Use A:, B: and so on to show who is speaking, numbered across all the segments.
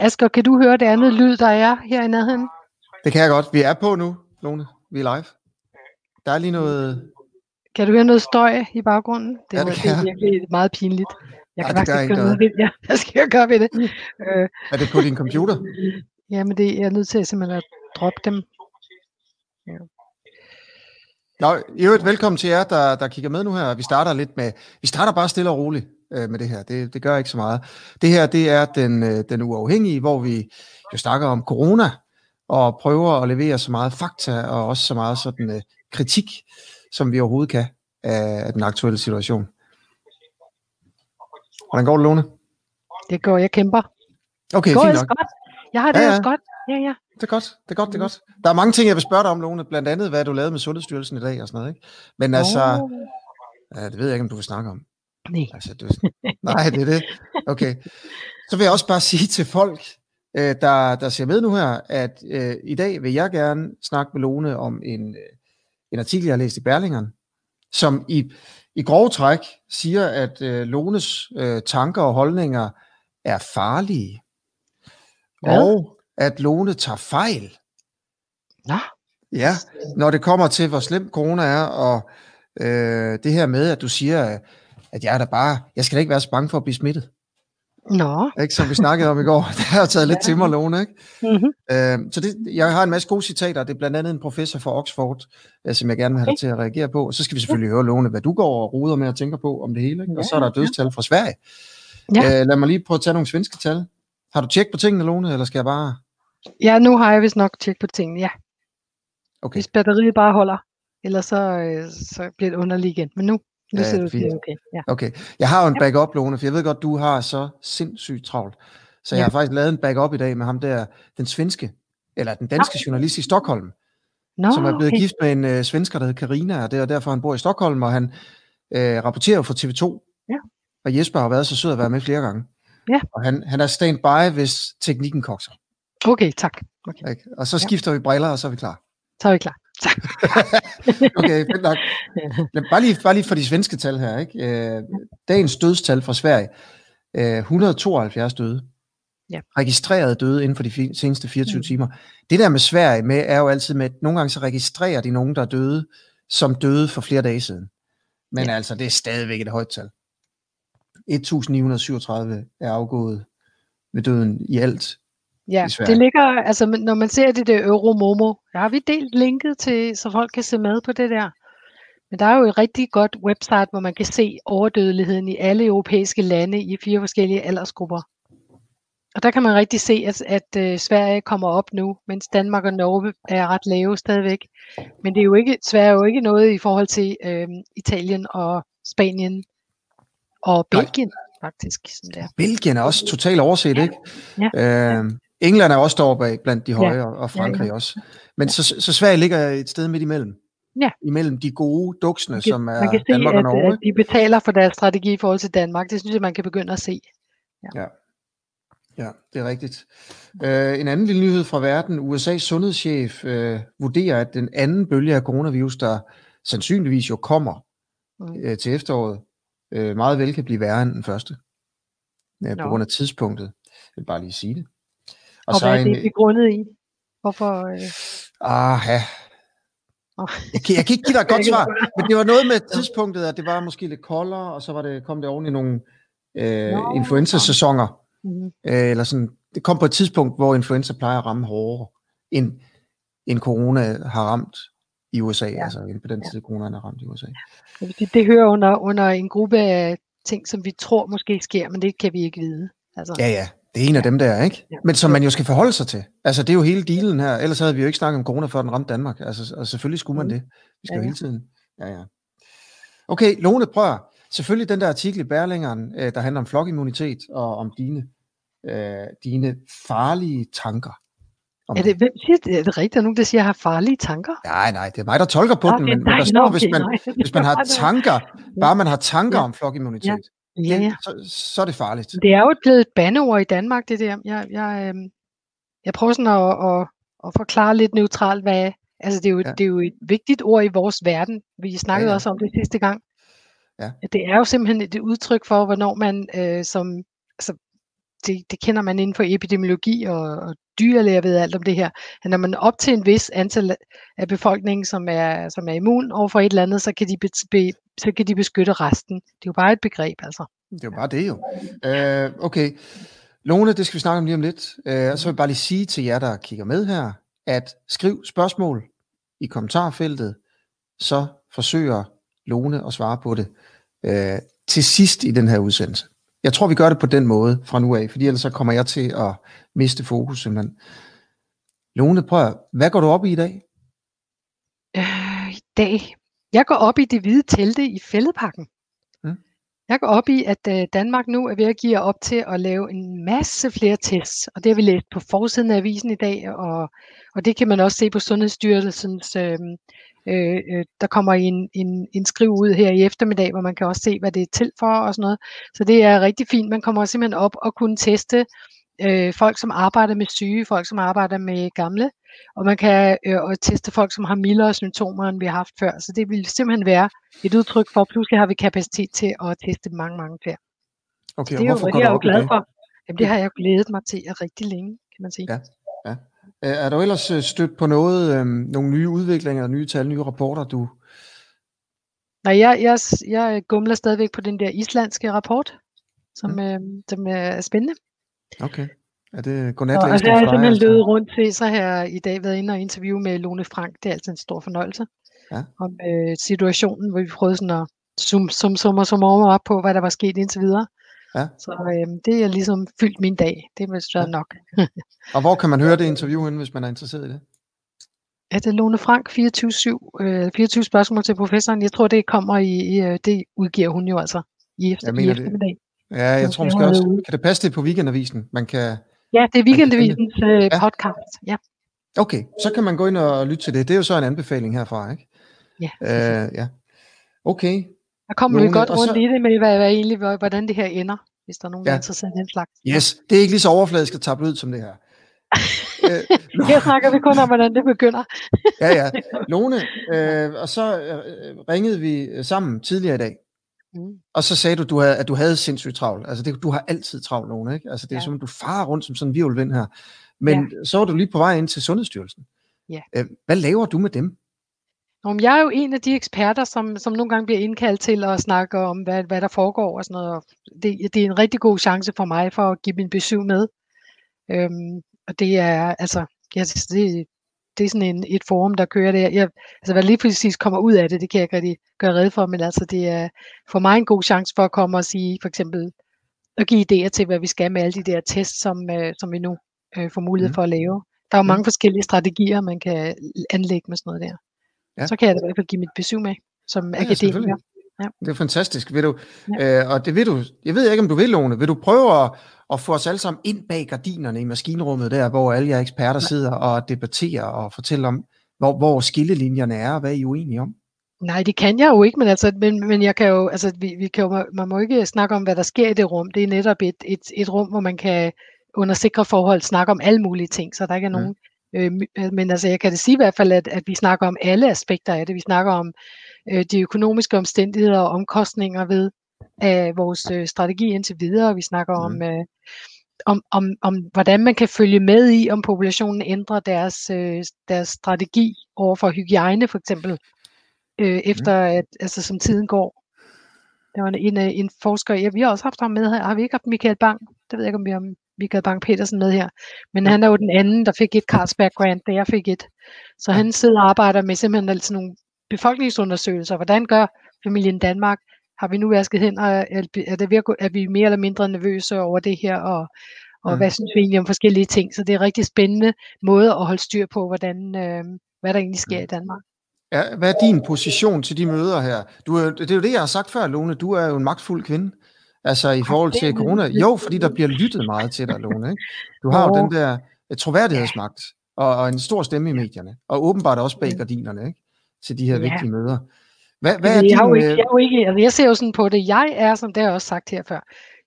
A: Asger, kan du høre det andet lyd, der er her i nærheden?
B: Det kan jeg godt. Vi er på nu, Lone. Vi er live. Der er lige noget...
A: Kan du høre noget støj i baggrunden? Det,
B: Ja,
A: ja,
B: det
A: det,
B: kan
A: er
B: jeg.
A: virkelig meget pinligt. Jeg kan
B: det gør
A: faktisk ikke gøre noget ved det. Ja, hvad skal jeg gøre ved det? Øh,
B: Er det på din computer?
A: jamen, det, jeg er nødt til simpelthen at droppe dem.
B: Nå, i øvrigt velkommen til jer, der, der kigger med nu her. Vi starter lidt med, vi starter bare stille og roligt øh, med det her. Det, det gør ikke så meget. Det her, det er den, øh, den uafhængige, hvor vi jo snakker om corona, og prøver at levere så meget fakta, og også så meget sådan øh, kritik, som vi overhovedet kan af, af den aktuelle situation. Hvordan går det, Lone?
A: Det går, jeg kæmper.
B: Okay,
A: Det går
B: fint nok.
A: godt. Jeg har det
B: Ja,
A: ja, også godt. Ja, ja.
B: Det er godt, det er godt, det er godt. Der er mange ting, jeg vil spørge dig om, Lone. Blandt andet, hvad du lavede med Sundhedsstyrelsen i dag og sådan noget. Ikke? Men altså,
A: Åh,
B: ja, det ved jeg ikke, om du vil snakke om.
A: Nej.
B: Altså, du, nej, det er det. Okay. Så vil jeg også bare sige til folk, øh, der, der ser med nu her, at øh, i dag vil jeg gerne snakke med Lone om en, øh, en artikel, jeg har læst i Berlingeren, som i, i grove træk siger, at øh, Lones øh, tanker og holdninger er farlige,
A: Hvad?
B: og at Lone tager fejl.
A: Nå,
B: Ja, når det kommer til, hvor slem corona er, og øh, det her med, at du siger, at jeg er da bare, jeg skal da ikke være så bange for at blive smittet.
A: Nå.
B: Ikke, som vi snakkede om i går. Det har jeg taget lidt til mig, Lone. Ikke?
A: Mm-hmm.
B: Øh, så det, jeg har en masse gode citater. Det er blandt andet en professor fra Oxford, øh, som jeg gerne vil have dig til at reagere på. Så skal vi selvfølgelig høre, Lone, hvad du går og ruder med og tænker på om det hele. Ikke? Og så er der dødstal fra Sverige.
A: Ja.
B: Øh, lad mig lige prøve at tage nogle svenske tal. Har du tjekket på tingene, Lone, eller skal jeg bare...
A: Ja, nu har jeg vist nok tjek på tingene, ja.
B: Okay,
A: Hvis batteriet bare holder, ellers så, øh, så bliver det underligt igen. Men nu, nu
B: Ja,
A: ser det ud til,
B: fint.
A: det er okay. Ja.
B: okay. Jeg har jo en backup, Lone, for jeg ved godt, du har så sindssygt travlt. Så jeg
A: Ja.
B: har faktisk lavet en backup i dag med ham der, den svenske, eller den danske journalist i Stockholm,
A: Nå,
B: som er blevet
A: okay.
B: gift med en øh, svensker, der hedder Karina, og det er derfor, han bor i Stockholm, og han øh, rapporterer for TV2.
A: Ja.
B: Og Jesper har været så sød at være med flere gange.
A: Ja.
B: Og han, han er standby, hvis teknikken kokser.
A: Okay, tak. Okay,
B: Ikke? Og så skifter vi briller, og så er vi klar.
A: så er vi klar. Tak.
B: Okay, fedt nok. Bare, lige, bare lige for de svenske tal her. Ikke? Øh, dagens dødstal fra Sverige. Øh, 172 døde.
A: Ja.
B: Registreret døde inden for de seneste 24
A: Mm.
B: timer. Det der med Sverige med, er jo altid med, at nogle gange så registrerer de nogen, der er døde, som døde for flere dage siden. Men
A: Ja.
B: altså, det er stadigvæk et højt tal. 1937 er afgået ved døden i alt.
A: Ja, det ligger, altså når man ser det der Euromomo, der har vi delt linket til, så folk kan se med på det der. Men der er jo et rigtig godt website, hvor man kan se overdødeligheden i alle europæiske lande i fire forskellige aldersgrupper. Og der kan man rigtig se, at, at uh, Sverige kommer op nu, mens Danmark og Norge er ret lave stadigvæk. Men det er jo ikke, Sverige er jo ikke noget i forhold til øh, Italien og Spanien og
B: Nej.
A: Belgien, faktisk. Sådan der.
B: Belgien er også totalt overset, ikke?
A: Ja.
B: Øh, England er også deroppe af blandt de
A: Ja.
B: høje, og- og Frankrig
A: Ja,
B: også. Men så, så Sverige ligger et sted midt imellem.
A: Ja.
B: Imellem de gode duksene,
A: Man kan,
B: som
A: man kan
B: er
A: se,
B: Danmark og
A: at,
B: Norge.
A: at de betaler for deres strategi i forhold til Danmark. Det synes jeg, man kan begynde at se.
B: Ja. ja, det er rigtigt. Øh, en anden lille nyhed fra verden. USA's sundhedschef øh, vurderer, at den anden bølge af coronavirus, der sandsynligvis jo kommer
A: Mm.
B: øh, til efteråret, øh, meget vel kan blive værre end den første. Ja, på grund af tidspunktet. Jeg vil bare lige sige det.
A: Og, og hvad er det begrundet i? Hvorfor? Øh...
B: Ah, ja. Jeg, kan, jeg kan ikke give dig et godt svar, men det var noget med tidspunktet, at det var måske lidt koldere, og så var det, kom det oven i nogle øh, influenza-sæsoner.
A: Mm.
B: Øh, eller sådan, det kom på et tidspunkt, hvor influenza plejer at ramme hårdere, end, end corona har ramt i USA, ja. altså end på den tid, corona har ramt i USA.
A: Vil sige, Det hører under, under en gruppe af ting, som vi tror måske sker, men det kan vi ikke vide. Altså,
B: Ja, ja, det er en af dem der, ikke?
A: Ja.
B: Men som man jo skal forholde sig til. Altså, det er jo hele dealen her. Ellers havde vi jo ikke snakket om corona, før den ramte Danmark. Altså, og selvfølgelig skulle man
A: Mm.
B: det. Vi skal
A: Ja,
B: jo hele tiden. Ja, ja. Okay, Lone, prøv at- Selvfølgelig den der artikel i Berlingeren, øh, der handler om flokimmunitet og om dine, øh, dine farlige tanker. Om
A: er det, hvem siger det? Er det rigtigt, at nogen, der siger, at jeg har farlige tanker?
B: Nej, nej, det er mig, der tolker på
A: Nå,
B: den,
A: det er
B: men, men der står,
A: Nå,
B: hvis
A: okay,
B: man,
A: nej.
B: hvis man har tanker, bare man har tanker
A: Ja.
B: om flokimmunitet,
A: Ja, ja.
B: så, så er det farligt.
A: Det er jo blevet et bandeord i Danmark, det der. Jeg, jeg, øhm, jeg prøver sådan at, at, at forklare lidt neutralt, hvad altså det er, jo,
B: Ja.
A: det er jo et vigtigt ord i vores verden. Vi snakkede
B: Ja, ja.
A: også om det sidste gang.
B: Ja.
A: Det er jo simpelthen et udtryk for, hvornår man øh, som det, det kender man inden for epidemiologi og, og dyrlæger ved alt om det her, at når man op til en vis antal af befolkningen, som er, som er immun over for et eller andet, så kan, de be, be, så kan de beskytte resten. Det er jo bare et begreb, altså.
B: Det er jo bare det jo. Øh, okay. Lone, det skal vi snakke om lige om lidt. Uh, så vil jeg bare lige sige til jer, der kigger med her, at skriv spørgsmål i kommentarfeltet, så forsøger Lone at svare på det øh, til sidst i den her udsendelse. Jeg tror, vi gør det på den måde fra nu af, fordi ellers så kommer jeg til at miste fokus simpelthen. Lone, prøv hvad går du op i i dag?
A: Øh, I dag? Jeg går op i det hvide telte i fældepakken. Mm. Jeg går op i, at øh, Danmark nu er ved at give op til at lave en masse flere tests, og det har vi læst på forsiden af avisen i dag, og, og det kan man også se på Sundhedsstyrelsens øh, Øh, øh, der kommer en, en, en skriv ud her i eftermiddag, hvor man kan også se, hvad det er til for og sådan noget. Så det er rigtig fint. Man kommer simpelthen op og kunne teste øh, folk, som arbejder med syge, folk, som arbejder med gamle, og man kan øh, og teste folk, som har mildere symptomer, end vi har haft før. Så det vil simpelthen være et udtryk for, at pludselig har vi kapacitet til at teste mange, mange flere.
B: Okay,
A: det er
B: hvorfor
A: jo,
B: går
A: det er jeg jo glad for. Jamen, det har jeg glædet mig til rigtig længe, kan man sige.
B: Ja, ja. Øh, Er du ellers øh, stødt på noget, øh, nogle nye udviklinger, nye tal, nye rapporter, du...
A: Nej, jeg, jeg, jeg gumler stadigvæk på den der islandske rapport, som, mm. øh, som er spændende.
B: Okay. Er det
A: Og,
B: godnatlæsning
A: og så har jeg simpelthen løbet rundt til, så har jeg i dag været inde og interviewe med Lone Frank. Det er altid en stor fornøjelse.
B: Ja.
A: Om øh, situationen, hvor vi prøvede sådan at zoom, zoom, zoom, zoom op på, hvad der var sket indtil videre.
B: Ja.
A: Så øh, det er ligesom fyldt min dag. Det er vist ja. nok.
B: Og hvor kan man høre det interview henne, hvis man er interesseret i det?
A: Ja, det er Lone Frank 24-7, øh, 24 spørgsmål til professoren. Jeg tror, det kommer i, i øh, det udgiver hun jo altså i, efter,
B: Jeg
A: i
B: mener det.
A: eftermiddag.
B: Ja, jeg
A: Så
B: tror
A: det
B: måske også, kan det passe det på weekendavisen? Man kan,
A: Ja, det er
B: det.
A: Weekendavisens øh,
B: Ja.
A: podcast. Ja.
B: okay, så kan man gå ind og lytte til det. Det er jo så en anbefaling herfra, ikke?
A: Ja.
B: Øh, ja. Okay,
A: Der kommer vi godt rundt
B: så-
A: i det med, hvad, hvad egentlig, hvor- hvordan det her ender, hvis der er nogen, der
B: Ja.
A: er interesseret i den slags.
B: yes. Det er ikke lige så overfladisk at tabe ud som det her. øh,
A: Her snakker vi kun om, hvordan det begynder.
B: ja, ja. Lone, øh, og så øh, ringede vi øh, sammen tidligere i dag,
A: Mm.
B: og så sagde du, du havde, at du havde sindssygt travlt. Altså, det, du har altid travlt, Lone, ikke? Altså, det er
A: ja.
B: som, du farer rundt som sådan en virvelvind her. Men ja. så var du lige på vej ind til Sundhedsstyrelsen.
A: Ja.
B: Øh, hvad laver du med dem?
A: Men jeg er jo en af de eksperter, som, som nogle gange bliver indkaldt til at snakke om, hvad, hvad der foregår og sådan noget. Og Det, det er en rigtig god chance for mig for at give min besøg med. Øhm, og det er altså, ja, det, det er sådan en, et forum, der kører der. Jeg, altså, hvad lige præcis kommer ud af det, det kan jeg ikke rigtig gøre red for, men altså, det er for mig en god chance for at komme og sige, for eksempel, at give idéer til, hvad vi skal med alle de der tests, som, øh, som vi nu øh, får mulighed
B: Mm.
A: for at lave. Der er jo
B: Mm.
A: mange forskellige strategier, man kan anlægge med sådan noget der.
B: Ja.
A: Så kan jeg da i hvert fald give mit besøg med, som
B: Ja,
A: akademiker. Ja.
B: Det er fantastisk. Vil du, ja. øh, og det vil du, jeg ved ikke, om du vil, Lone. Vil du prøve at, at få os alle sammen ind bag gardinerne i maskinrummet der, hvor alle jer eksperter sidder og debatterer og fortæller om, hvor, hvor skillelinjerne er, og hvad I er uenige om?
A: Nej, det kan jeg jo ikke, men, altså, men, men jeg kan jo, altså, vi, vi kan jo, man må ikke snakke om, hvad der sker i det rum. Det er netop et, et, et rum, hvor man kan under sikre forhold snakke om alle mulige ting, så der ikke er
B: Mm.
A: Øh, my- men altså, jeg kan det sige i hvert fald, at, at vi snakker om alle aspekter af det. Vi snakker om øh, de økonomiske omstændigheder og omkostninger ved af vores øh, strategi indtil videre. Vi snakker
B: Mm.
A: om, øh, om, om, om, hvordan man kan følge med i, om populationen ændrer deres, øh, deres strategi over for hygiejne for eksempel, øh, efter at, altså som tiden går. Der var en, en, øh, en forsker, ja, vi har også haft ham med her, har vi ikke haft Michael Bang? Det ved jeg ikke, om vi har Michael Bang Petersen med her. Men han er jo den anden, der fik et Carlsberg Grant, da jeg fik et. Så han sidder og arbejder med simpelthen altså nogle befolkningsundersøgelser. Hvordan gør familien Danmark? Har vi nu vasket hen, og er, det ved er vi mere eller mindre nervøse over det her, og, og
B: Mm.
A: hvad synes vi egentlig om forskellige ting? Så det er en rigtig spændende måde at holde styr på, hvordan, øh, hvad der egentlig sker
B: Mm.
A: i Danmark.
B: Ja, hvad er din position til de møder her? Du det er jo det, jeg har sagt før, Lone. Du er jo en magtfuld kvinde. Altså i forhold til corona. Jo, fordi der bliver lyttet meget til dig, Lone. Ikke? Du har jo den der øh, troværdighedsmagt og, og en stor stemme i medierne. Og åbenbart også bag gardinerne ikke? til de her
A: Ja.
B: vigtige møder. Hvad, hvad er
A: jeg, har jo
B: din...
A: ikke,
B: øh,
A: jeg, jo ikke, altså jeg ser jo sådan på det. Jeg er, som det har jeg også sagt her før,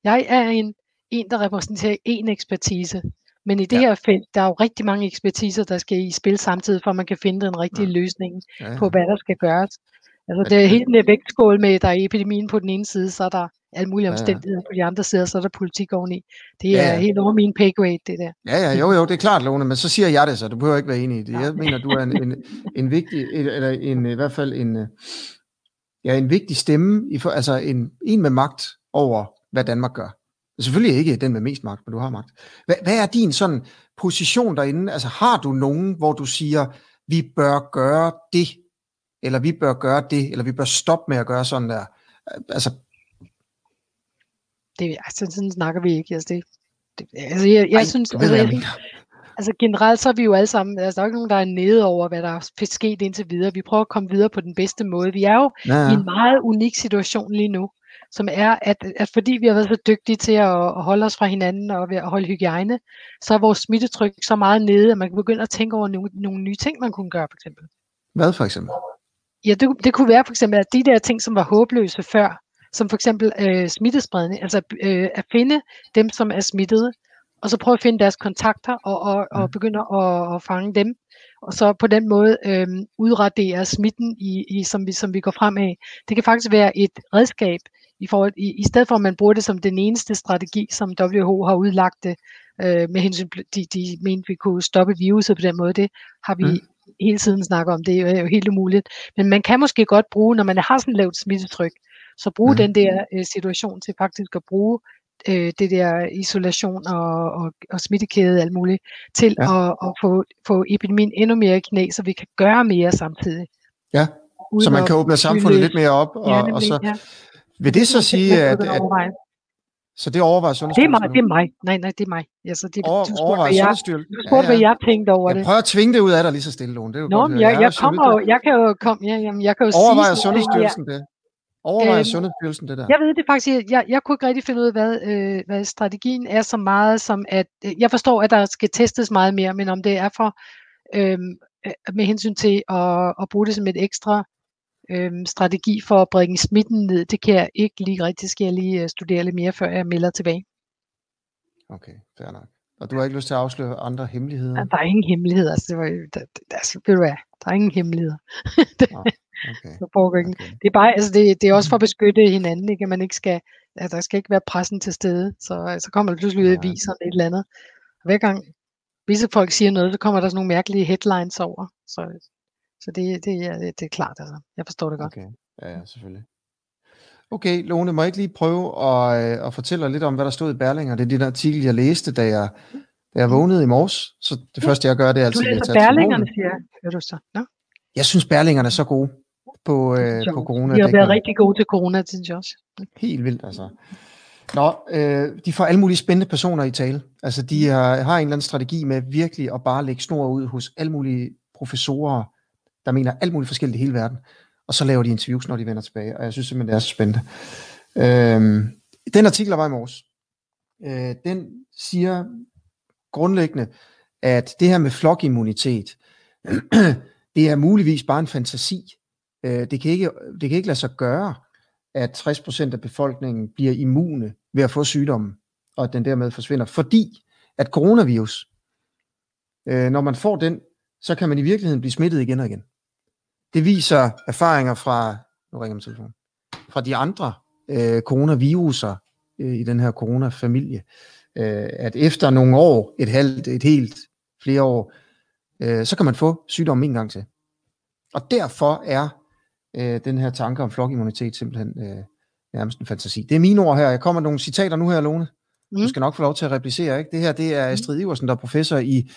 A: jeg er en, en der repræsenterer en ekspertise. Men i det
B: Ja.
A: her felt, der er jo rigtig mange ekspertiser, der skal i spil samtidig, for at man kan finde den rigtige
B: Ja.
A: løsning
B: ja,
A: på, hvad der skal gøres. Altså det er helt en vægtskål med, der er epidemien på den ene side, så er der alle mulige omstændigheder ja, ja. på de andre sider, så er der politik oveni. Det er ja, ja. helt over min pay grade, det der.
B: Ja, ja, jo, jo, det er klart, Lone, men så siger jeg det så, du behøver ikke være enig i det. Jeg mener, du er en, en, en vigtig, eller en, i hvert fald en, ja, en vigtig stemme, i for, altså en, en med magt over, hvad Danmark gør. Selvfølgelig ikke den med mest magt, men du har magt. Hvad, hvad er din sådan position derinde? Altså har du nogen, hvor du siger, vi bør gøre det, eller vi bør gøre det, eller vi bør stoppe med at gøre sådan der? Altså,
A: det, altså sådan snakker vi ikke. Altså, det, det, altså jeg, jeg Ej, synes, ved, altså, jeg, altså generelt så er vi jo alle sammen, altså der er ikke nogen, der er nede over, hvad der er sket indtil videre. Vi prøver at komme videre på den bedste måde. Vi er jo ja, ja. i en meget unik situation lige nu som er, at, at fordi vi har været så dygtige til at, at holde os fra hinanden og ved at holde hygiejne, så er vores smittetryk så meget nede, at man kan begynde at tænke over nogle, nogle nye ting, man kunne gøre, for eksempel.
B: Hvad for eksempel?
A: Ja, det, det kunne være for eksempel, at de der ting, som var håbløse før, som for eksempel øh, smittespredning, altså øh, at finde dem, som er smittede, og så prøve at finde deres kontakter og, og, og mm. begynde at, at fange dem, og så på den måde øh, udradere smitten, i, i, som, vi, som vi går frem af. Det kan faktisk være et redskab i, forhold, i, i stedet for at man bruger det som den eneste strategi, som WHO har udlagt det, øh, med hensyn de, de mente, vi kunne stoppe viruset på den måde, det har vi mm. hele tiden snakket om, det er jo helt umuligt. Men man kan måske godt bruge, når man har sådan lavt smittetryk, så bruge mm. den der øh, situation til faktisk at bruge øh, det der isolation og, og, og smittekæde og alt muligt, til ja. at, at få, få epidemien endnu mere i knæ, så vi kan gøre mere samtidig.
B: Ja, så man kan åbne samfundet lidt mere op, og, ja, og så ja. Vil det så sige, at, at så det overvejer Sundhedsstyrelsen?
A: Det er mig, det er mig. Nej, nej, det er mig. Altså, det, Over, du spurgte, hvad jeg, du spurgte, ja, ja. hvad jeg tænkte over jeg det.
B: Jeg prøver at tvinge det ud af dig lige så stille, Lone. Det er jo
A: Nå, godt, jeg, jeg, jeg, kommer jo, jeg kan jo komme, ja, jamen, jeg kan jo
B: overvejer sige... Sundhedsstyrelsen det? Overvejer øhm, Sundhedsstyrelsen det der?
A: Jeg ved det faktisk, jeg, jeg kunne ikke rigtig finde ud af, hvad, øh, hvad strategien er så meget som, at øh, jeg forstår, at der skal testes meget mere, men om det er for, øh, med hensyn til at, at bruge det som et ekstra øhm, strategi for at bringe smitten ned, det kan jeg ikke lige rigtig, skal jeg lige øh, studere lidt mere, før jeg melder tilbage.
B: Okay, fair nok. Og du har ikke lyst til at afsløre andre hemmeligheder?
A: Ja, der er ingen hemmeligheder. Altså, det var, der, der, der, ved du hvad, der er ingen hemmeligheder. okay. Okay. det er bare, altså det, det er også for at beskytte hinanden, ikke? at man ikke skal, at der skal ikke være pressen til stede, så, så kommer der pludselig ud i viserne et eller andet. Og hver gang visse folk siger noget, så kommer der sådan nogle mærkelige headlines over. Så, så det, det, er, det er klart, altså. Jeg forstår det godt.
B: Okay, ja, ja selvfølgelig. Okay, Lone, må jeg ikke lige prøve at, øh, at fortælle lidt om, hvad der stod i Berlinger? Det er den artikel, jeg læste, da jeg, da jeg vågnede i morges. Så det første, jeg gør, det er altid...
A: Du læser Berlingerne, siger jeg. Hører du så? Nå?
B: Jeg synes, Berlingerne er så gode på, øh, på corona.
A: De har været rigtig gode til corona, synes jeg også.
B: Helt vildt, altså. Nå, øh, de får alle mulige spændende personer i tale. Altså, de har, har en eller anden strategi med virkelig at bare lægge snor ud hos alle mulige professorer, der mener alt muligt forskelligt i hele verden. Og så laver de interviews, når de vender tilbage, og jeg synes simpelthen, det er så spændende. Øhm, den artikel, der var i morges, øh, den siger grundlæggende, at det her med flokimmunitet, det er muligvis bare en fantasi. Øh, det, kan ikke, det kan ikke lade sig gøre, at 60% af befolkningen bliver immune ved at få sygdommen, og at den dermed forsvinder, fordi at coronavirus, øh, når man får den, så kan man i virkeligheden blive smittet igen og igen. Det viser erfaringer fra, nu ringer min telefon, fra de andre øh, coronaviruser øh, i den her coronafamilie, øh, at efter nogle år, et halvt, et helt, flere år, øh, så kan man få sygdommen en gang til. Og derfor er øh, den her tanke om flokimmunitet simpelthen øh, nærmest en fantasi. Det er mine ord her. Jeg kommer med nogle citater nu her, Lone. Mm. Du skal nok få lov til at replicere. Ikke? Det her det er Astrid Iversen, der er professor i,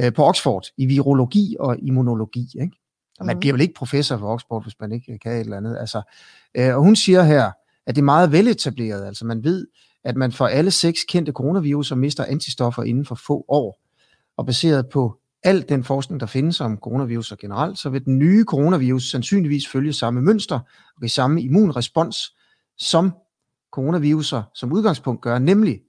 B: øh, på Oxford i virologi og immunologi. Ikke? Og man mm. bliver vel ikke professor for Oxford, hvis man ikke kan et eller andet. Altså, øh, og hun siger her, at det er meget veletableret. Altså man ved, at man for alle seks kendte coronaviruser mister antistoffer inden for få år. Og baseret på al den forskning, der findes om coronaviruser generelt, så vil den nye coronavirus sandsynligvis følge samme mønster og samme immunrespons, som coronaviruser som udgangspunkt gør, nemlig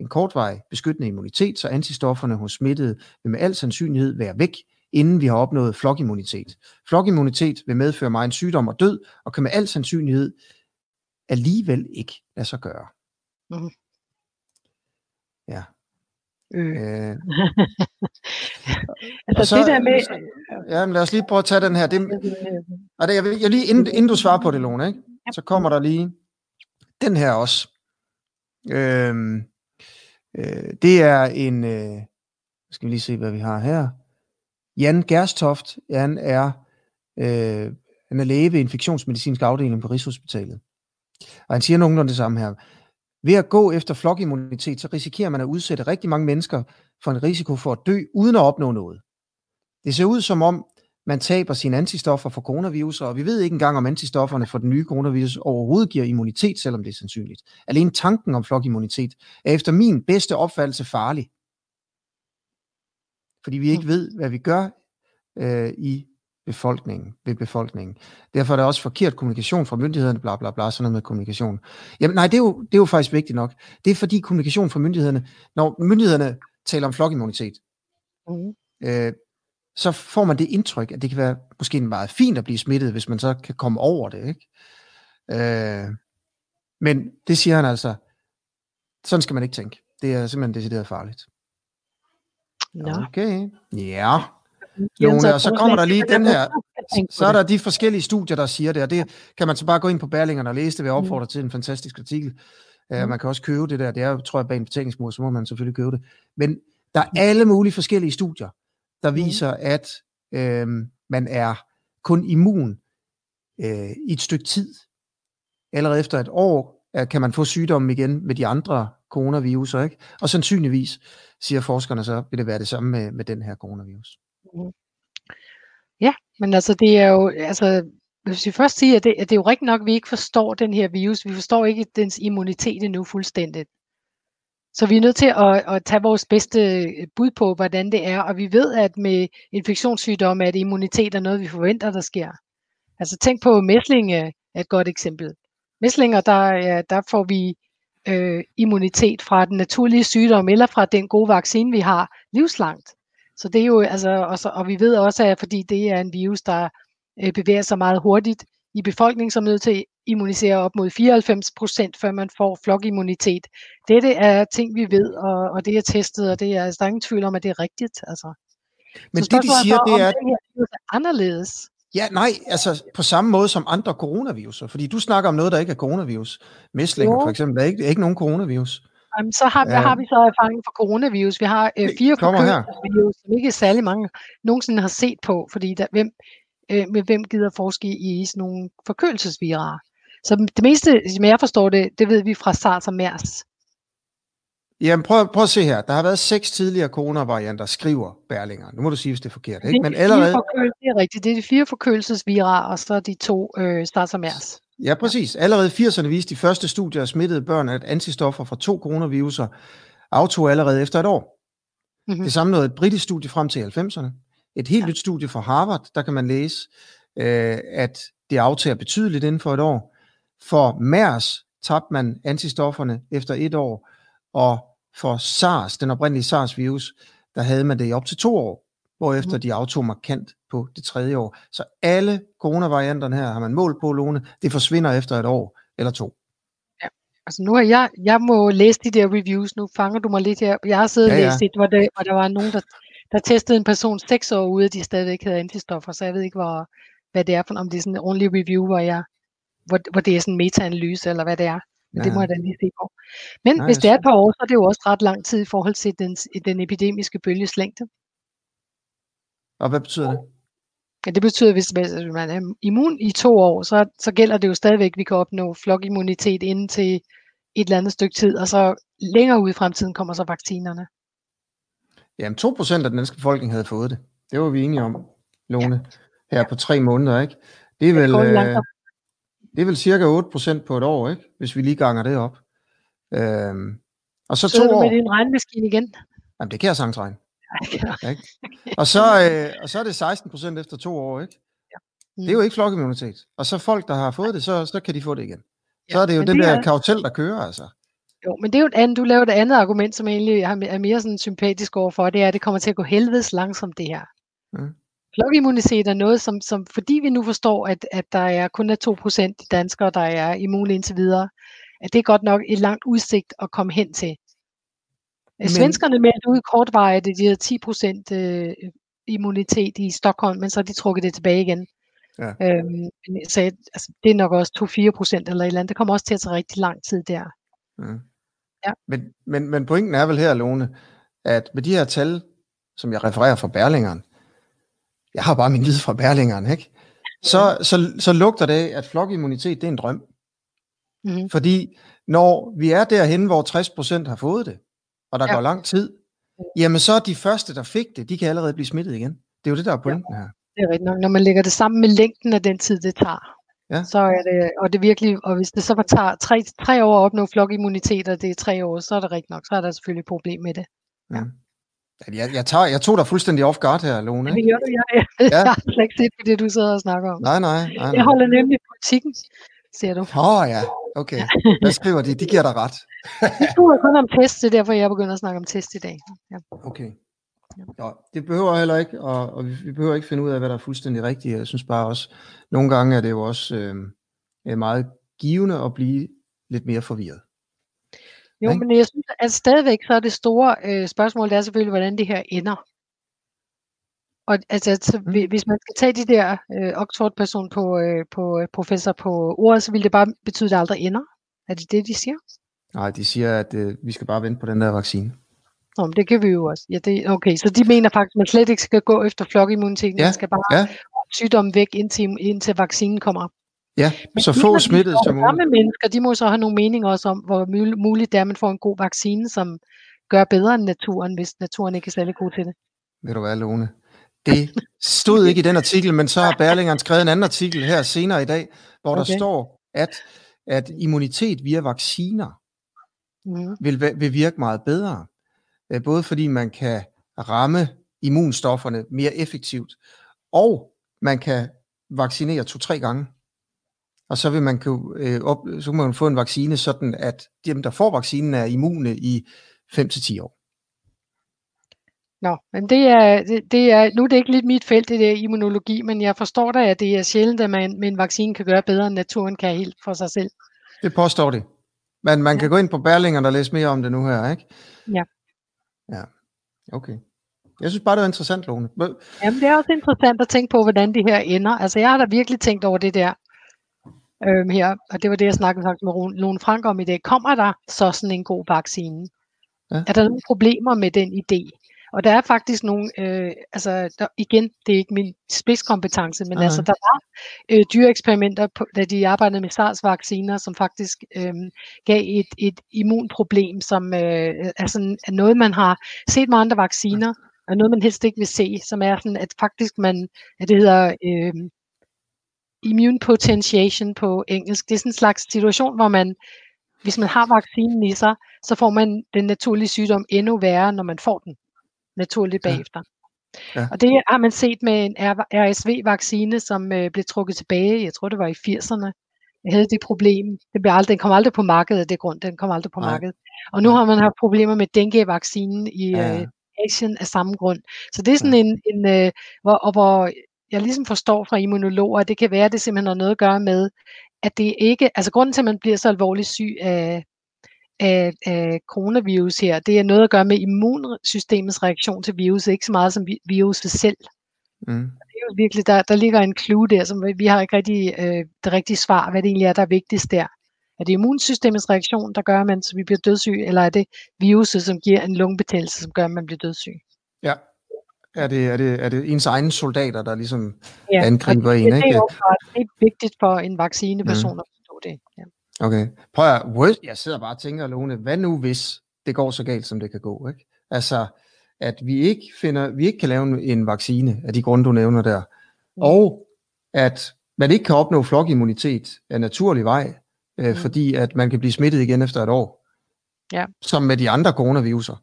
B: en kortvarig beskyttende immunitet, så antistofferne hos smittede vil med al sandsynlighed være væk, inden vi har opnået flokimmunitet. Flokimmunitet vil medføre mig en sygdom og død, og kan med al sandsynlighed alligevel ikke lade sig gøre. Mm. Ja. Øh. Øh.
A: altså så, det der med...
B: Ja, men lad os lige prøve at tage den her. Det, det, jeg, jeg lige, inden, inden du svarer på det, Lone, ikke? så kommer der lige den her også. Øhm, øh, det er en, øh, skal vi lige se, hvad vi har her. Jan Gerstoft, han er, øh, han er læge ved infektionsmedicinsk afdeling på Rigshospitalet. Og han siger nogenlunde det samme her. Ved at gå efter flokimmunitet, så risikerer man at udsætte rigtig mange mennesker for en risiko for at dø, uden at opnå noget. Det ser ud som om, man taber sine antistoffer for coronavirus, og vi ved ikke engang, om antistofferne for den nye coronavirus overhovedet giver immunitet, selvom det er sandsynligt. Alene tanken om flokimmunitet er efter min bedste opfattelse farlig. Fordi vi ikke mm. ved, hvad vi gør øh, i befolkningen, ved befolkningen. Derfor er det også forkert kommunikation fra myndighederne, bla bla bla, sådan noget med kommunikation. Jamen nej, det er, jo, det er jo faktisk vigtigt nok. Det er fordi kommunikation fra myndighederne, når myndighederne taler om flokimmunitet, mm. øh, så får man det indtryk, at det kan være måske meget fint at blive smittet, hvis man så kan komme over det. Ikke? Øh, men det siger han altså, sådan skal man ikke tænke. Det er simpelthen decideret farligt.
A: Ja.
B: Okay, ja. Lone, og så kommer der lige den her, så er der de forskellige studier, der siger det, og det kan man så bare gå ind på Berlingerne og læse det, vil jeg mm. opfordre til en fantastisk artikel. Uh, man kan også købe det der, det er tror jeg bag en betalingsmur, så må man selvfølgelig købe det. Men der er alle mulige forskellige studier, der mm. viser, at øh, man er kun immun øh, i et stykke tid. Allerede efter et år øh, kan man få sygdommen igen med de andre coronaviruser, ikke? Og sandsynligvis, siger forskerne så, vil det være det samme med, med den her coronavirus.
A: Mm. Ja, men altså det er jo, altså hvis vi først siger, at det, at det er jo rigtigt nok, at vi ikke forstår den her virus. Vi forstår ikke dens immunitet endnu fuldstændigt. Så vi er nødt til at, at tage vores bedste øh, bud på, hvordan det er. Og vi ved, at med infektionssygdomme, at immunitet er noget, vi forventer, der sker. Altså tænk på mæslinge er et godt eksempel. Mæslinger, der, ja, der får vi øh, immunitet fra den naturlige sygdom, eller fra den gode vaccine, vi har livslangt. Så det er jo, altså, og, så, og vi ved også, at fordi det er en virus, der øh, bevæger sig meget hurtigt i befolkningen, som er nødt til at immunisere op mod 94 procent, før man får flokimmunitet. Dette er ting, vi ved, og, og det er testet, og det er, altså, der er ingen tvivl om, at det er rigtigt. Altså.
B: Men så det, de siger, det er...
A: Det er anderledes.
B: Ja, nej, altså på samme måde som andre coronaviruser, fordi du snakker om noget, der ikke er coronavirus. Mæslinger for eksempel er ikke, er ikke nogen coronavirus.
A: Jamen, så har, ja. har vi så erfaring for coronavirus. Vi har øh, fire forkølelsesvirus, som ikke særlig mange nogensinde har set på, fordi der, hvem, øh, med hvem gider forske i sådan nogle forkølelsesvirarer. Så det meste, som jeg forstår det, det ved vi fra SARS og MERS.
B: Jamen prøv, prøv at se her. Der har været seks tidligere coronavarianter, skriver Berlinger. Nu må du sige, hvis det er forkert. Ikke? Men allerede...
A: Det er rigtigt. Det er de fire forkølelsesvirarer, og så de to øh, SARS og MERS.
B: Ja, præcis. Allerede i 80'erne viste de første studier af smittede børn, at antistoffer fra to coronaviruser aftog allerede efter et år. Mm-hmm. Det samme nåede et britisk studie frem til 90'erne. Et helt ja. nyt studie fra Harvard, der kan man læse, øh, at det aftager betydeligt inden for et år. For MERS tabte man antistofferne efter et år, og for SARS, den oprindelige SARS-virus, der havde man det i op til to år, hvorefter mm. de aftog markant på det tredje år. Så alle coronavarianterne her har man målt på, Lone, det forsvinder efter et år eller to.
A: Ja, altså nu har jeg, jeg må læse de der reviews, nu fanger du mig lidt her. Jeg har siddet ja, ja. og læst et, hvor, det, hvor der var nogen, der, der testede en person seks år ude, de stadigvæk havde antistoffer, så jeg ved ikke, hvor, hvad det er for, om det er sådan en ordentlig review, hvor, jeg, hvor, hvor det er sådan en meta-analyse, eller hvad det er. Men ja. det må jeg da lige se på. Men Nej, hvis det er et par år, så er det jo også ret lang tid i forhold til den, den epidemiske bølges længde.
B: Og hvad betyder det?
A: Ja, det betyder, at hvis man er immun i to år, så, så gælder det jo stadigvæk, at vi kan opnå flokimmunitet inden til et eller andet stykke tid, og så længere ud i fremtiden kommer så vaccinerne.
B: Jamen 2% af den danske befolkning havde fået det. Det var vi enige om, Lone, ja. her på tre måneder, ikke? Det er vel, øh, det er vel cirka 8% på et år, ikke? Hvis vi lige ganger det op. Øhm, og så, så to år.
A: med din regnmaskine igen?
B: Jamen, det kan jeg sagtens regne. Ikke? Og, så, øh, og så er det 16 procent efter to år, ikke? Ja. Mm. Det er jo ikke flokimmunitet. Og så folk, der har fået det, så, så kan de få det igen. Ja, så er det jo den det der er... kartel, der kører, altså.
A: Jo, men det er jo et andet, du laver et andet argument, som egentlig er mere sådan sympatisk overfor, det er, at det kommer til at gå helvedes langsomt, det her. Mm. Flokimmunitet er noget, som, som fordi vi nu forstår, at, at der er kun er 2% danskere, der er immune indtil videre, at det er godt nok et langt udsigt at komme hen til. Men, Svenskerne meldte ud kortvarigt, at de havde 10% øh, immunitet i Stockholm, men så har de trukket det tilbage igen.
B: Ja.
A: Øhm, så altså, det er nok også 2-4 procent eller et eller andet. Det kommer også til at tage rigtig lang tid der.
B: Mm.
A: Ja.
B: Men, men, men pointen er vel her, Lone, at med de her tal, som jeg refererer fra Berlingeren, jeg har bare min lid fra Berlingeren, ikke? Så, så, så lugter det, at flokimmunitet det er en drøm.
A: Mm-hmm.
B: Fordi når vi er derhen, hvor 60% har fået det, og der
A: Ja.
B: går lang tid, jamen så er de første, der fik det, de kan allerede blive smittet igen. Det er jo det, der er pointen her.
A: Det er rigtigt nok. Når man lægger det sammen med længden af den tid, det tager,
B: Ja.
A: så er det, og det virkelig, og hvis det så tager tre, tre år at opnå flokimmunitet, og det er tre år, så er det rigtigt nok, så er der selvfølgelig et problem med det.
B: Ja. Jeg, jeg, tager, jeg tog dig fuldstændig off guard her, Lone.
A: Det
B: Ikke?
A: gør du, jeg, jeg
B: Ja.
A: har slet ikke set det, du sidder og snakker om.
B: Nej, nej, nej.
A: Jeg
B: nej.
A: holder nemlig politikken, siger du.
B: Åh oh, ja, okay. Hvad skriver de? De giver dig ret.
A: Det skulle kun om test, det er derfor, jeg begynder at snakke om test i dag. Ja.
B: Okay. Ja, det behøver heller ikke, og, og vi, behøver ikke finde ud af, hvad der er fuldstændig rigtigt. Jeg synes bare også, nogle gange er det jo også øh, meget givende at blive lidt mere forvirret.
A: Jo, men jeg synes, at stadigvæk så er det store øh, spørgsmål, det er selvfølgelig, hvordan det her ender. Og altså, så,
B: Mm.
A: hvis man skal tage de der øh, Oxford-person på, øh, på øh, professor på ordet, så vil det bare betyde, at det aldrig ender. Er det det, de siger?
B: Nej, de siger, at øh, vi skal bare vente på den der vaccine.
A: Nå, men det kan vi jo også. Ja, det, okay, så de mener faktisk, at man slet ikke skal gå efter flokimmuniteten.
B: Ja,
A: Man skal bare
B: ja.
A: sygdommen væk, indtil, indtil vaccinen kommer.
B: Ja,
A: Men
B: så
A: de,
B: få smittet som muligt.
A: Mennesker, de må så have nogle meninger også om, hvor mul- muligt det er, at man får en god vaccine, som gør bedre end naturen, hvis naturen ikke er særlig god til det.
B: Ved du hvad, Lone? Det stod ikke i den artikel, men så har Berlingeren skrevet en anden artikel her senere i dag, hvor der
A: Okay.
B: står, at, at immunitet via vacciner
A: Mm.
B: vil, vil virke meget bedre. Øh, Både fordi man kan ramme immunstofferne mere effektivt, og man kan vaccinere to-tre gange. Og så vil man kunne, øh, op, så kan man få en vaccine, sådan at dem, der får vaccinen, er immune i 5-10 år.
A: Nå, men det er, det, det er, nu er det ikke lidt mit felt, det der immunologi, men jeg forstår da, at det er sjældent, at man med en vaccine kan gøre bedre, end naturen kan helt for sig selv.
B: Det påstår de. Men man
A: Ja.
B: kan gå ind på Berlingeren og læse mere om det nu her, ikke?
A: Ja.
B: Ja, okay. Jeg synes bare, det var interessant, Lone.
A: Jamen, det er også interessant at tænke på, hvordan det her ender. Altså, jeg har da virkelig tænkt over det der øhm, her, og det var det, jeg snakkede faktisk med Lone Frank om i dag. Kommer der så sådan en god vaccine?
B: Ja.
A: Er der nogle problemer med den idé? Og der er faktisk nogle, øh, altså der, igen, det er ikke min spidskompetence, men
B: Nej,
A: altså der var øh, dyreeksperimenter, på, da de arbejdede med SARS-vacciner, som faktisk øh, gav et, et immunproblem, som øh, er, sådan, er noget, man har set med andre vacciner, og noget, man helst ikke vil se, som er sådan, at faktisk man, at det hedder øh, immune potentiation på engelsk. Det er sådan en slags situation, hvor man, hvis man har vaccinen i sig, så får man den naturlige sygdom endnu værre, når man får den naturligt
B: Ja.
A: bagefter.
B: Ja.
A: Og det har man set med en RSV-vaccine, som øh, blev trukket tilbage, jeg tror det var i 80'erne. Jeg havde det problem. Det blev aldrig, den kom aldrig på markedet af det grund. Den kom aldrig på
B: Nej.
A: markedet. Og nu har man haft problemer med dengue-vaccinen i
B: Ja.
A: øh, Asien af samme grund. Så det er sådan en, en øh, hvor, og hvor jeg ligesom forstår fra immunologer, at det kan være, at det simpelthen har noget at gøre med, at det ikke, altså grunden til, at man bliver så alvorligt syg af, af, af coronavirus her, det er noget at gøre med immunsystemets reaktion til virus, ikke så meget som vi- viruset selv.
B: Mm.
A: Det er jo virkelig, der, der ligger en clue der, som vi- har ikke rigtig øh, det rigtige svar, hvad det egentlig er, der er vigtigst der. Er det immunsystemets reaktion, der gør, at man, så vi bliver dødssyg, eller er det viruset, som giver en lungebetændelse, som gør, at man bliver dødssyg?
B: Ja. Er det, er, det, er det ens egne soldater, der ligesom
A: Ja,
B: angriber
A: og
B: en,
A: det, det
B: ikke?
A: er også det er vigtigt for en vaccineperson at forstå det. Ja.
B: Okay. Prøv at, worst, jeg sidder bare og tænker, Lone, hvad nu hvis det går så galt, som det kan gå, ikke? Altså, at vi ikke finder, vi ikke kan lave en, en vaccine af de grunde, du nævner der,
A: Mm.
B: og at man ikke kan opnå flokimmunitet af naturlig vej, øh,
A: Mm.
B: fordi at man kan blive smittet igen efter et år.
A: Ja.
B: Som med de andre coronaviruser.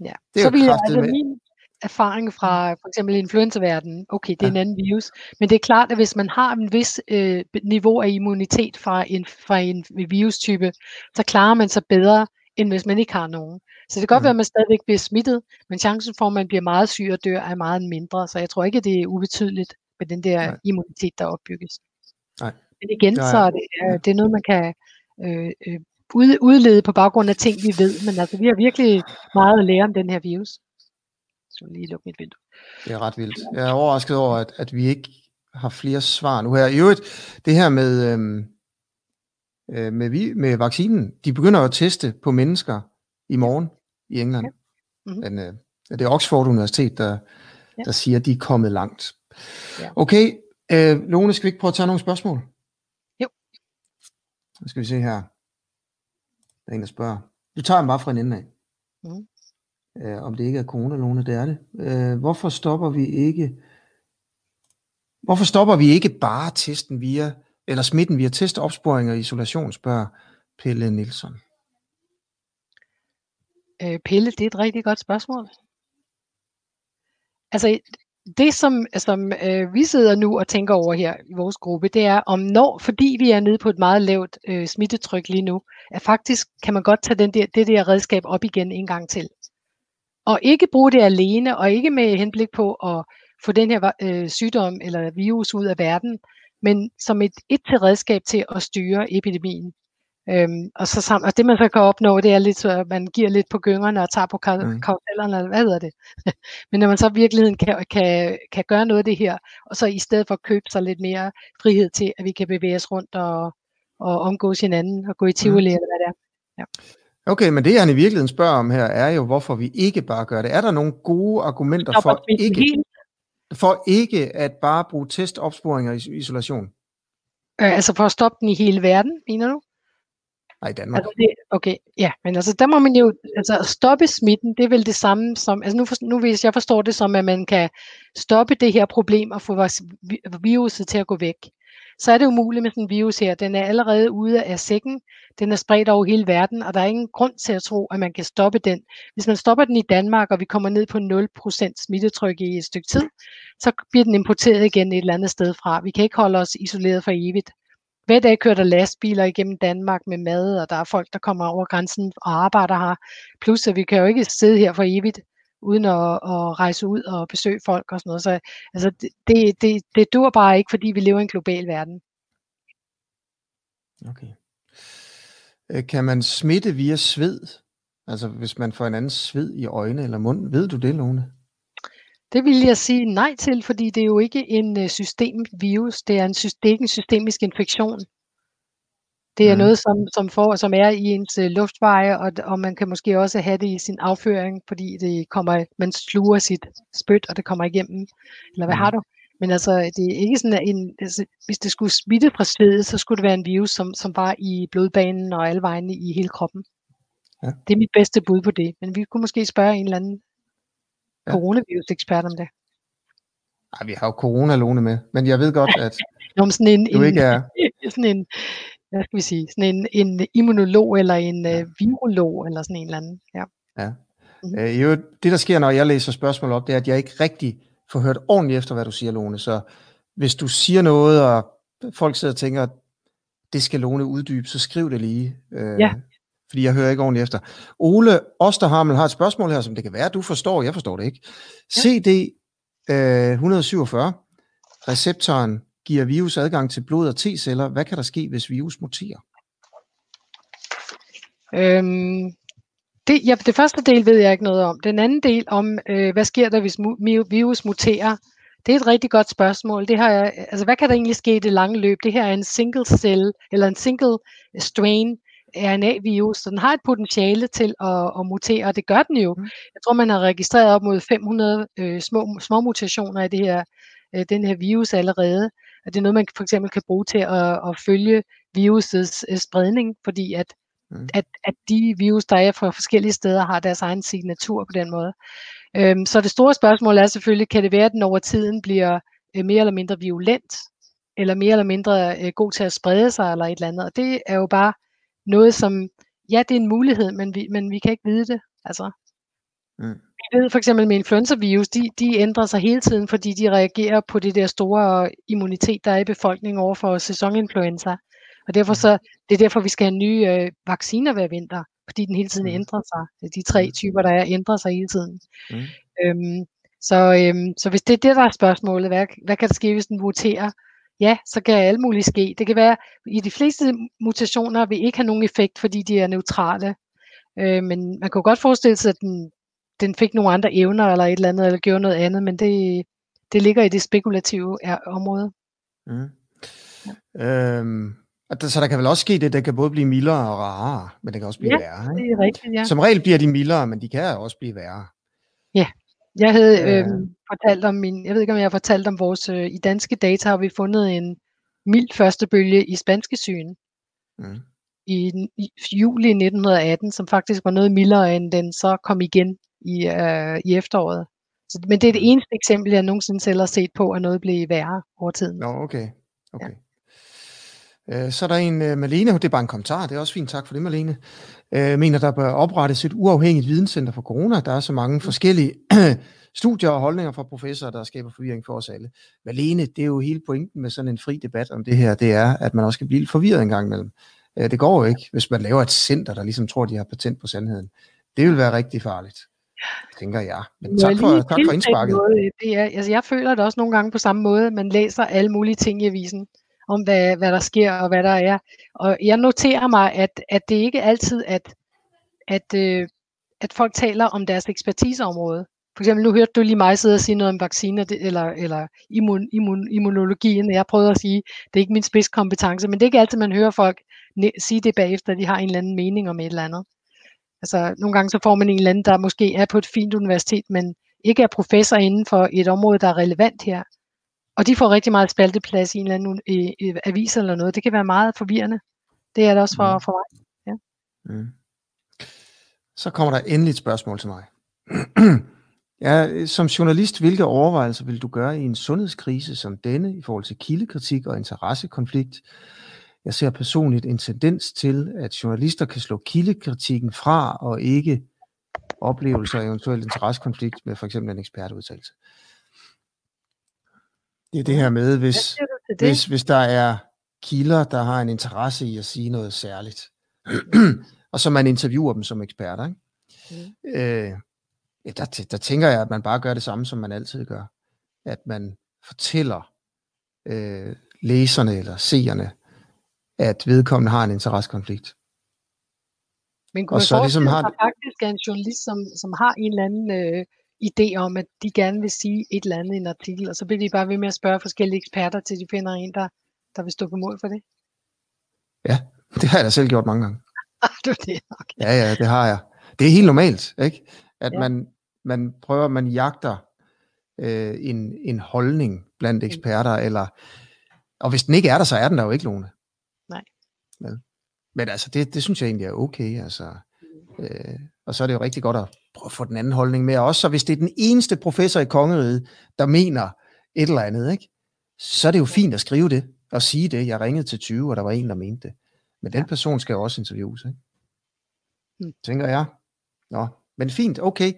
A: Ja.
B: Det er
A: så
B: jo
A: vil jeg, altså min erfaring fra for eksempel influenzaverdenen, okay, det er
B: Ja.
A: en anden virus, men det er klart, at hvis man har en vis øh, niveau af immunitet fra en, fra en virustype, så klarer man sig bedre, end hvis man ikke har nogen. Så det kan godt
B: Mm.
A: være, at man stadigvæk bliver smittet, men chancen for, at man bliver meget syg og dør, er meget mindre. Så jeg tror ikke, at det er ubetydeligt med den der
B: Nej.
A: immunitet, der opbygges.
B: Nej.
A: Men igen,
B: Nej.
A: så er det, øh, det er noget, man kan øh, øh, ud, udlede på baggrund af ting, vi ved. Men altså, vi har virkelig meget at lære om den her virus. Så lige lukke mit vindue.
B: Det er ret vildt. Jeg er overrasket over, at, at vi ikke har flere svar nu her. I øvrigt, det her med, øhm, øh, med, vi, med vaccinen, de begynder at teste på mennesker i morgen i England. Ja. Mm-hmm. Men, øh, det er Oxford Universitet, der, ja. der siger, at de er kommet langt. Ja. Okay, øh, Lone, skal vi ikke prøve at tage nogle spørgsmål?
A: Jo.
B: Nu skal vi se her. Der er en, der spørger. Du tager dem bare fra en ende af. Mm. Øh, om det ikke er coronalåne, det er det. Øh, hvorfor stopper vi ikke Hvorfor stopper vi ikke bare testen via, eller smitten via testopsporing og isolation, spørger Pelle Nielsen.
A: Øh, Pelle, det er et rigtig godt spørgsmål. Altså, det som, som øh, vi sidder nu og tænker over her i vores gruppe, det er om når, fordi vi er nede på et meget lavt øh, smittetryk lige nu, at faktisk kan man godt tage den der, det der redskab op igen en gang til. Og ikke bruge det alene, og ikke med henblik på at få den her øh, sygdom eller virus ud af verden, men som et, et til redskab til at styre epidemien. Øhm, og, så sammen, og det man så kan opnå, det er lidt, så at man giver lidt på gyngerne og tager på karusellerne, eller hvad hedder det. Men når man så i virkeligheden kan, kan, kan gøre noget af det her, og så i stedet for at købe sig lidt mere frihed til, at vi kan bevæge os rundt og, og omgås hinanden og gå i tivoli, mm. eller hvad det er. Ja.
B: Okay, men det han i virkeligheden spørger om her, er jo, hvorfor vi ikke bare gør det. Er der nogle gode argumenter for ikke, for ikke at bare bruge testopsporinger i isolation?
A: Øh, altså for at stoppe den i hele verden, mener du?
B: Nej, i Danmark.
A: Altså det, okay, ja, men altså der må man jo, altså stoppe smitten, det er vel det samme som, altså nu, for, nu hvis jeg forstår det som, at man kan stoppe det her problem og få viruset til at gå væk så er det umuligt med sådan en virus her. Den er allerede ude af sækken, den er spredt over hele verden, og der er ingen grund til at tro, at man kan stoppe den. Hvis man stopper den i Danmark, og vi kommer ned på 0% smittetryk i et stykke tid, så bliver den importeret igen et eller andet sted fra. Vi kan ikke holde os isoleret for evigt. Hver dag kører der lastbiler igennem Danmark med mad, og der er folk, der kommer over grænsen og arbejder her. Plus, at vi kan jo ikke sidde her for evigt uden at, at rejse ud og besøge folk og sådan noget. Så altså, det, det, det dur bare ikke, fordi vi lever i en global verden.
B: Okay. Øh, kan man smitte via sved? Altså hvis man får en anden sved i øjne eller mund. Ved du det, Lone?
A: Det vil jeg sige nej til, fordi det er jo ikke en øh, systemvirus. Det er en, det er ikke en systemisk infektion. Det er mm. noget, som, som, får, som er i ens øh, luftveje, og, og man kan måske også have det i sin afføring, fordi det kommer, man sluger sit spyt, og det kommer igennem. Eller hvad mm. har du? Men altså, det er ikke sådan, en, altså, hvis det skulle smitte fra svedet, så skulle det være en virus, som, som var i blodbanen og alle vegne i hele kroppen. Ja. Det er mit bedste bud på det. Men vi kunne måske spørge en eller anden ja. coronavirus-ekspert om det.
B: Nej, vi har jo corona med, men jeg ved godt, at
A: Nå, sådan en, du ikke er... sådan en hvad skal vi sige, sådan en, en immunolog eller en uh, virolog eller sådan en eller anden. Ja.
B: ja. Mm-hmm. Øh, jo, det der sker, når jeg læser spørgsmål op, det er, at jeg ikke rigtig får hørt ordentligt efter, hvad du siger, Lone. Så hvis du siger noget, og folk sidder og tænker, det skal Lone uddybe, så skriv det lige. Øh, ja. Fordi jeg hører ikke ordentligt efter. Ole Osterhamel har et spørgsmål her, som det kan være, du forstår, jeg forstår det ikke. Ja. CD øh, 147, receptoren giver virus adgang til blod og T-celler. Hvad kan der ske, hvis virus muterer?
A: Øhm, det, ja, det første del ved jeg ikke noget om. Den anden del om, øh, hvad sker der, hvis mu- virus muterer, det er et rigtig godt spørgsmål. Det har jeg, altså, hvad kan der egentlig ske i det lange løb? Det her er en single cell, eller en single strain RNA-virus, så den har et potentiale til at, at mutere, og det gør den jo. Mm. Jeg tror, man har registreret op mod 500 øh, små, små mutationer i det her, øh, den her virus allerede at det er noget, man for eksempel kan bruge til at, at følge virusets øh, spredning, fordi at, mm. at, at de virus, der er fra forskellige steder, har deres egen signatur på den måde. Øhm, så det store spørgsmål er selvfølgelig, kan det være, at den over tiden bliver øh, mere eller mindre violent, eller mere eller mindre øh, god til at sprede sig, eller et eller andet. Og det er jo bare noget, som, ja, det er en mulighed, men vi, men vi kan ikke vide det. Altså. Mm. Vi ved for eksempel med influenza-virus, de, de ændrer sig hele tiden, fordi de reagerer på det der store immunitet, der er i befolkningen over for sæsoninfluenza. Og derfor så, det er derfor, vi skal have nye øh, vacciner hver vinter, fordi den hele tiden mm. ændrer sig. De tre mm. typer, der er, ændrer sig hele tiden. Mm. Øhm, så, øhm, så hvis det er det, der er spørgsmålet, hvad, hvad kan der ske, hvis den muterer? Ja, så kan alt muligt ske. Det kan være, i de fleste mutationer vil ikke have nogen effekt, fordi de er neutrale. Øh, men man kan godt forestille sig, at den den fik nogle andre evner eller et eller andet, eller gjorde noget andet, men det, det ligger i det spekulative område.
B: Mm. Øhm, så der kan vel også ske det, der kan både blive mildere og rarere, men det kan også blive
A: ja,
B: værre.
A: Ikke? det er rigtigt, ja.
B: Som regel bliver de mildere, men de kan også blive værre.
A: Ja, jeg havde øh, fortalt om min, jeg ved ikke om jeg har fortalt om vores, øh, i danske data har vi fundet en mild første bølge i spanske sygen. Mm. I, I juli 1918, som faktisk var noget mildere, end den så kom igen i, øh, i efteråret. Så, men det er det mm. eneste eksempel, jeg nogensinde selv har set på, at noget blev værre over tiden.
B: Nå, okay. okay. Ja. Øh, så er der en, uh, Malene, det er bare en kommentar, det er også fint, tak for det, Malene. Uh, mener, der bør oprettes et uafhængigt videnscenter for corona. Der er så mange mm. forskellige studier og holdninger fra professorer, der skaber forvirring for os alle. Malene, det er jo hele pointen med sådan en fri debat om det her, det er, at man også kan blive lidt forvirret en gang imellem. Uh, det går jo ikke, hvis man laver et center, der ligesom tror, de har patent på sandheden. Det vil være rigtig farligt tænker jeg. Men tak for, tak for indsparket.
A: Noget, det er, altså jeg føler det også nogle gange på samme måde. Man læser alle mulige ting i avisen om, hvad, hvad der sker og hvad der er. Og jeg noterer mig, at, at det ikke altid at, at, øh, at folk taler om deres ekspertiseområde. For eksempel, nu hørte du lige mig sidde og sige noget om vacciner eller, eller immun, immun, immunologien. Jeg prøvede at sige, det er ikke min spidskompetence, men det er ikke altid, man hører folk sige det bagefter, at de har en eller anden mening om et eller andet. Altså nogle gange så får man en eller anden, der måske er på et fint universitet, men ikke er professor inden for et område, der er relevant her. Og de får rigtig meget spalteplads i en eller anden i, i avis eller noget. Det kan være meget forvirrende. Det er det også for, mm. for mig. Ja. Mm.
B: Så kommer der endelig et spørgsmål til mig. ja, som journalist, hvilke overvejelser vil du gøre i en sundhedskrise som denne i forhold til kildekritik og interessekonflikt? Jeg ser personligt en tendens til, at journalister kan slå kildekritikken fra og ikke oplevelser af eventuelt interessekonflikt med for eksempel en ekspertudtalelse. Det er det her med, hvis, hvis, hvis der er kilder, der har en interesse i at sige noget særligt, og så man interviewer dem som eksperter, ikke? Mm. Øh, der, der tænker jeg, at man bare gør det samme, som man altid gør. At man fortæller øh, læserne eller seerne, at vedkommende har en interessekonflikt.
A: Men kunne og så ligesom har... faktisk er en journalist, som, som har en eller anden øh, idé om, at de gerne vil sige et eller andet i en artikel, og så bliver de bare ved med at spørge forskellige eksperter, til de finder en, der, der vil stå på mål for det?
B: Ja, det har jeg da selv gjort mange gange.
A: Du det? Okay.
B: Ja, ja, det har jeg. Det er helt normalt, ikke? At ja. man, man prøver, man jagter øh, en, en holdning blandt mm. eksperter, eller, og hvis den ikke er der, så er den der jo ikke, Lone. Med. Men altså, det, det synes jeg egentlig er okay. Altså. Øh, og så er det jo rigtig godt at prøve at få den anden holdning med også. Så hvis det er den eneste professor i kongeriget, der mener et eller andet, ikke? så er det jo fint at skrive det og sige det. Jeg ringede til 20, og der var en, der mente det. Men den person skal jo også interviews, ikke? Mm. Tænker jeg. Nå, men fint, okay.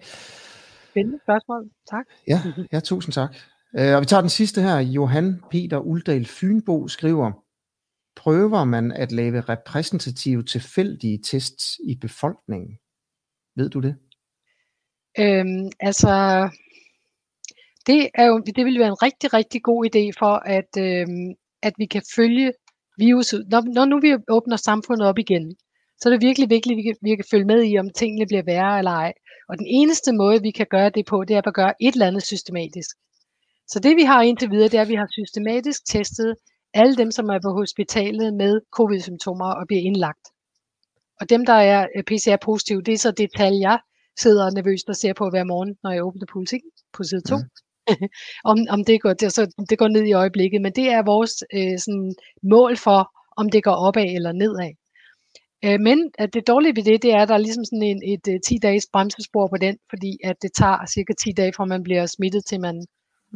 A: Spændende spørgsmål. Tak.
B: Ja, ja tusind tak. Øh, og vi tager den sidste her. Johan Peter Uldal Fynbo skriver, prøver man at lave repræsentative tilfældige tests i befolkningen? Ved du det?
A: Øhm, altså, det, er jo, det vil være en rigtig, rigtig god idé for, at, øhm, at vi kan følge viruset. Når, når nu vi åbner samfundet op igen, så er det virkelig vigtigt, at vi kan, vi kan følge med i, om tingene bliver værre eller ej. Og den eneste måde, vi kan gøre det på, det er at gøre et eller andet systematisk. Så det vi har indtil videre, det er, at vi har systematisk testet alle dem, som er på hospitalet med covid-symptomer og bliver indlagt. Og dem, der er øh, PCR-positive, det er så det tal, jeg sidder nervøst og ser på hver morgen, når jeg åbner politikken på side 2. Mm. om, om det, går, det, så det går ned i øjeblikket, men det er vores øh, sådan, mål for, om det går opad eller nedad. Øh, men at det dårlige ved det, det er, at der er ligesom sådan en, et, et øh, 10-dages bremsespor på den, fordi at det tager cirka 10 dage, fra man bliver smittet, til man.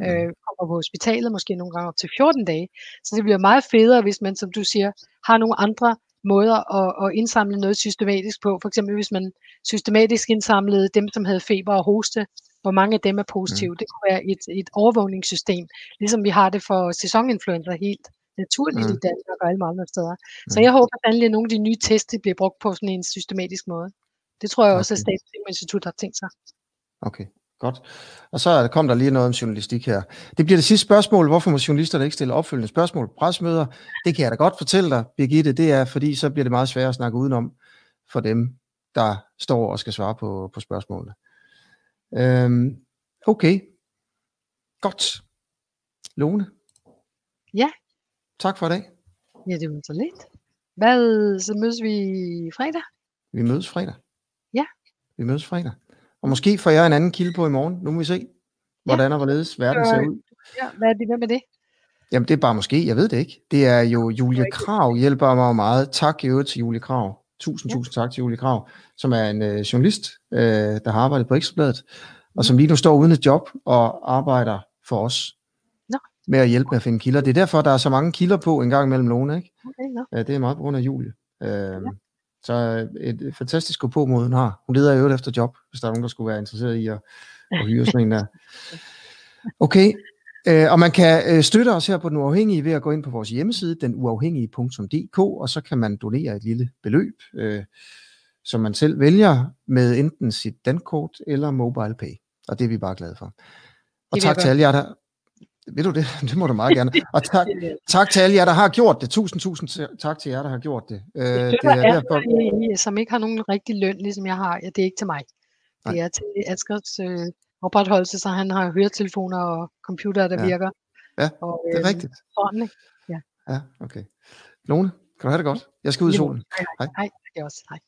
A: Øh, kommer på hospitalet, måske nogle gange op til 14 dage. Så det bliver meget federe, hvis man, som du siger, har nogle andre måder at, at indsamle noget systematisk på. For eksempel hvis man systematisk indsamlede dem, som havde feber og hoste, hvor mange af dem er positive. Mm. Det kunne være et, et overvågningssystem, ligesom vi har det for sæsoninfluenza helt naturligt mm. i Danmark og alle andre steder. Mm. Så jeg håber sandelig, at nogle af de nye test bliver brugt på sådan en systematisk måde. Det tror jeg også, okay. at Statens Institut har tænkt sig.
B: Okay. Godt. Og så kom der lige noget om journalistik her. Det bliver det sidste spørgsmål. Hvorfor må journalisterne ikke stille opfølgende spørgsmål på presmøder? Det kan jeg da godt fortælle dig, Birgitte. Det er, fordi så bliver det meget svært at snakke udenom for dem, der står og skal svare på, på spørgsmålene. Øhm, okay. Godt. Lone?
A: Ja,
B: Tak for i dag.
A: Ja, det var så lidt. Hvad, så mødes vi fredag?
B: Vi mødes fredag.
A: Ja.
B: Vi mødes fredag. Og måske får jeg en anden kilde på i morgen. Nu må vi se, hvordan og hvorledes verden ser ud.
A: Ja, hvad er det, hvem er det?
B: Jamen, det er bare måske. Jeg ved det ikke. Det er jo Julie Krav hjælper mig meget. Tak i øvrigt til Julie Krav. Tusind, ja. tusind tak til Julie Krav, som er en øh, journalist, øh, der har arbejdet på Ekstrabladet, og som lige nu står uden et job og arbejder for os
A: Nå.
B: med at hjælpe med at finde kilder. Det er derfor, der er så mange kilder på en gang mellem nogen, ikke?
A: Okay, no.
B: Ja, det er meget på grund af Julie. Øh, ja. Så et, et fantastisk gå på mod hun har. Hun leder i øvrigt efter job, hvis der er nogen, der skulle være interesseret i at, at hyre sådan en der. Okay, Øh, og man kan øh, støtte os her på Den Uafhængige ved at gå ind på vores hjemmeside, denuafhængige.dk, og så kan man donere et lille beløb, øh, som man selv vælger med enten sit dankort eller mobile pay. Og det er vi bare glade for. Og tak til alle jer, der... Ved du det? Det må du meget gerne. Og tak, tak til alle jer, der har gjort det. Tusind, tusind tak til jer, der har gjort det.
A: Øh, det er derfor... som ikke har nogen rigtig løn, ligesom jeg har. Ja, det er ikke til mig. Det er til Askers øh, opretholdelse, så han har høretelefoner og computer, der
B: ja.
A: virker.
B: Ja,
A: og,
B: det er øh, rigtigt.
A: Sådan? Ja.
B: ja, okay. Lone, kan du have det godt? Jeg skal ud i solen.
A: Hej, hej. hej. hej. Jeg også. Hej.